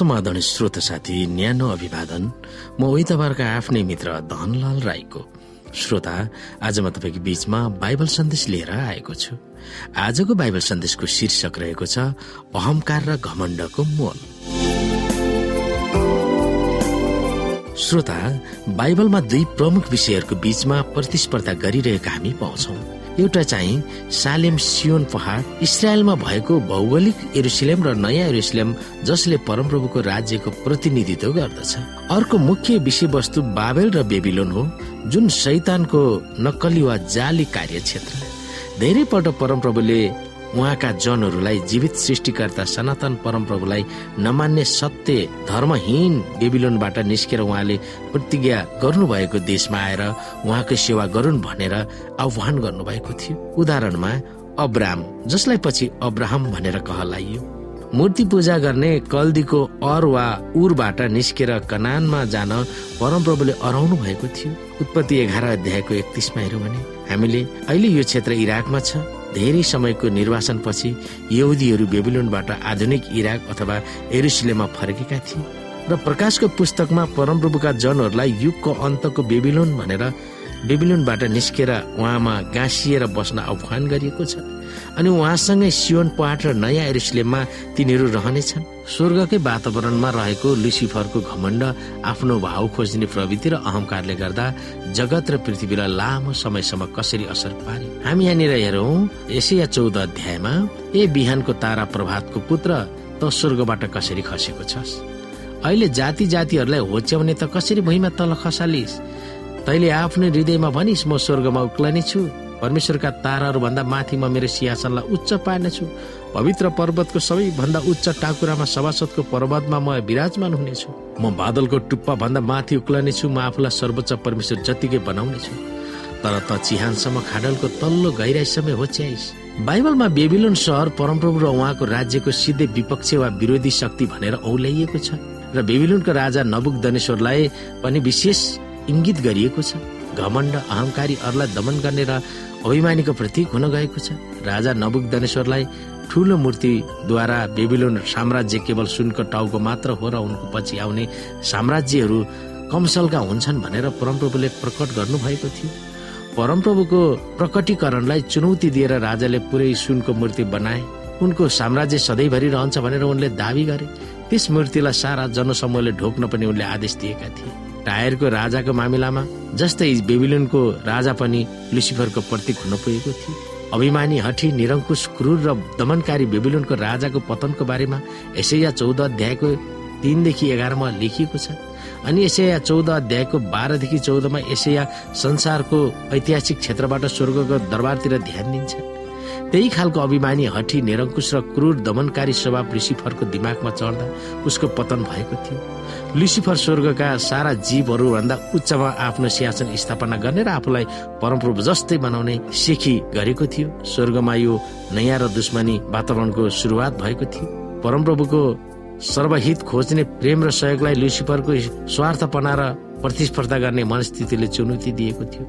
समाधान श्रोत साथी न्यानो अभिवादन। म उही तपाईँहरूको आफ्नै मित्र धनलाल राईको। श्रोता आज म तपाईँको बीचमा बाइबल सन्देश लिएर आएको छु। आजको बाइबल सन्देशको शीर्षक रहेको छ अहंकार र घमण्डको मोल। श्रोता बाइबलमा दुई प्रमुख विषयहरूको बीचमा प्रतिस्पर्धा गरिरहेका हामी पाउँछौ। एउटा चाहिँ सालेम सियोन पहाड इसरायलमा भएको भौगोलिक एरुसलेम र नयाँ एरुसलेम जसले परमप्रभुको राज्यको प्रतिनिधित्व गर्दछ। अर्को मुख्य विषयवस्तु बाबेल र बेबिलोन हो जुन शैतानको नक्कली वा जाली कार्यक्षेत्र। धेरैपल्ट परमप्रभुले उहाँका जनहरूलाई जीवित सृष्टिकर्ता सनातन परमप्रभुलाई नमान्ने सत्य धर्महीन बेबिलोनबाट निस्केर उहाँले प्रतिज्ञा गर्नुभएको देशमा आएर उहाँको सेवा गरून् भनेर आह्वान गर्नुभएको थियो। उदाहरणमा अब्राम जसलाई पछि अब्राहम भनेर कहलाइयो। मूर्ति पूजा गर्ने कल्दीको अर वा उरबाट निस्केर कनानमा जान परमप्रभुले अराउनु भएको थियो। उत्पत्ति एघार अध्यायको एकतिसमा हेऱ्यौँ भने हामीले अहिले यो क्षेत्र इराकमा छ। धेरै समयको निर्वाचनपछि यहुदीहरू बेबिलोनबाट आधुनिक इराक अथवा एरुसलेममा फर्केका थिए र प्रकाशको पुस्तकमा परमप्रभुका जनहरूलाई युगको अन्तको बेबिलोन भनेर बेबिलोनबाट निस्केर उहाँमा गाँसिएर बस्न आह्वान गरिएको छ अनि उहाँसँगै सियोन पहाड र नयाँ एरुसलेममा तिनीहरू रहनेछन्। स्वर्गकै वातावरणमा रहेको लुसिफरको घमण्ड आफ्नो भाव खोज्ने प्रवृत्ति र अहंकारले गर्दा जगत र पृथ्वीलाई लामो समयसम्म कसरी असर पार्यो? हामी यहाँनिर हेरौँ यसै चौध अध्यायमा ए बिहानको तारा प्रभातको पुत्र त स्वर्गबाट कसरी खसेको छस्? अहिले जाति जातिहरूलाई होच्याउने त कसरी भुइँमा तल खसालिस? तैले आफ्नो हृदयमा भनिस् म स्वर्गमा उक्लने छु परमेश्वरका ताराहरू भन्दा माथि म मेरो सिंहासनलाई उच्च पार्नेछु। पवित्र पर्वतको सबैभन्दा उच्च टाकुरामा सभासदको पर्वतमा म विराजमान हुनेछु। म बादलको टुप्पा भन्दा माथि उक्लनेछु म आफूलाई सर्वोच्च परमेश्वर जतिकै बनाउनेछु। तर त चिहानसम्म खाडलको तल्लो गहिराईसम्म होच्याइस बाइबलमा बेबिलोन सहर परमप्रभु र उहाँको राज्यको सिधै विपक्ष वा विरोधी शक्ति भनेर औल्याइएको छ। र बेबिलोनको राजा नबुक दनेश्वरलाई पनि विशेष इङ्गित गरिएको छ। घमण्ड अहंकारी अरूलाई दमन गर्ने र अभिमानीको प्रतीक हुन गएको छ। राजा नबुक दनेश्वरलाई ठुलो मूर्तिद्वारा बेबिलोन साम्राज्य केवल सुनको टाउको मात्र हो र उनको पछि आउने साम्राज्यहरू कमसलका हुन्छन् भनेर परमप्रभुले प्रकट गर्नुभएको थियो। परमप्रभुको प्रकटीकरणलाई चुनौती दिएर राजाले पुरै सुनको मूर्ति बनाए। उनको साम्राज्य सधैँभरि रहन्छ भनेर उनले दावी गरे। त्यस मूर्तिलाई सारा जनसमूहले ढोक्न पनि उनले आदेश दिएका थिए। टायरको राजाको मामिलामा जस्तै बेबिलोनको राजा पनि लुसिफरको प्रतीक हुन पुगेको थियो। अभिमानी हठी निरङ्कुश क्रूर र दमनकारी बेबिलोनको राजाको पतनको बारेमा यसैया चौध अध्यायको तिनदेखि एघारमा लेखिएको छ। अनि यसैया चौध अध्यायको बाह्रदेखि चौधमा यसैया संसारको ऐतिहासिक क्षेत्रबाट स्वर्गको दरबारतिर ध्यान दिन्छ। त्यही खालको अभिमानी हठी निरङ्कुश र क्रूर दमनकारी स्वभाव लुसिफरको दिमागमा चढ्दा उसको पतन भएको थियो। लुसिफर स्वर्गका सारा जीवहरू भन्दा उच्चमा आफ्नो सिंहासन स्थापना गर्ने र आफूलाई परमप्रभु जस्तै बनाउने सिखी गरेको थियो। स्वर्गमा यो नयाँ र दुश्मनी वातावरणको सुरुवात भएको थियो। परमप्रभुको सर्वहित खोज्ने प्रेम र सहयोगलाई लुसिफरको स्वार्थपना र प्रतिस्पर्धा गर्ने मनस्थितिले चुनौती दिएको थियो।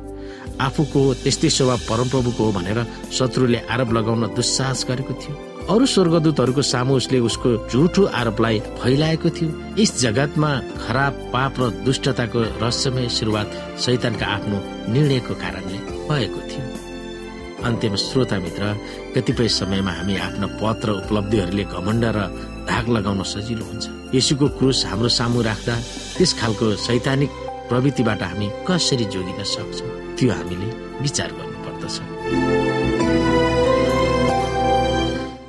आफूको त्यस्तै स्वभाव परमप्रभुको हो भनेर शत्रुले आरोप लगाउन दुस्साहस गरेको थियो। अरू स्वर्गदूतहरूको सामु उसले उसको झुठो आरोपलाई फैलाएको थियो। यस जगतमा खराब पाप र दुष्टताको रहस्यमय सुरुवात शैतानका आफ्नो निर्णयको कारणले भएको थियो। अन्त्यमा श्रोता मित्र कतिपय समयमा हामी आफ्ना पद र उपलब्धिहरूले घमण्ड र धाग लगाउन सजिलो हुन्छ। यसुको क्रुस हाम्रो सामु राख्दा त्यस खालको सैद्धान्तिक प्रवृत्तिबाट हामी कसरी जोगिन सक्छौँ त्यो हामीले विचार गर्नुपर्दछ।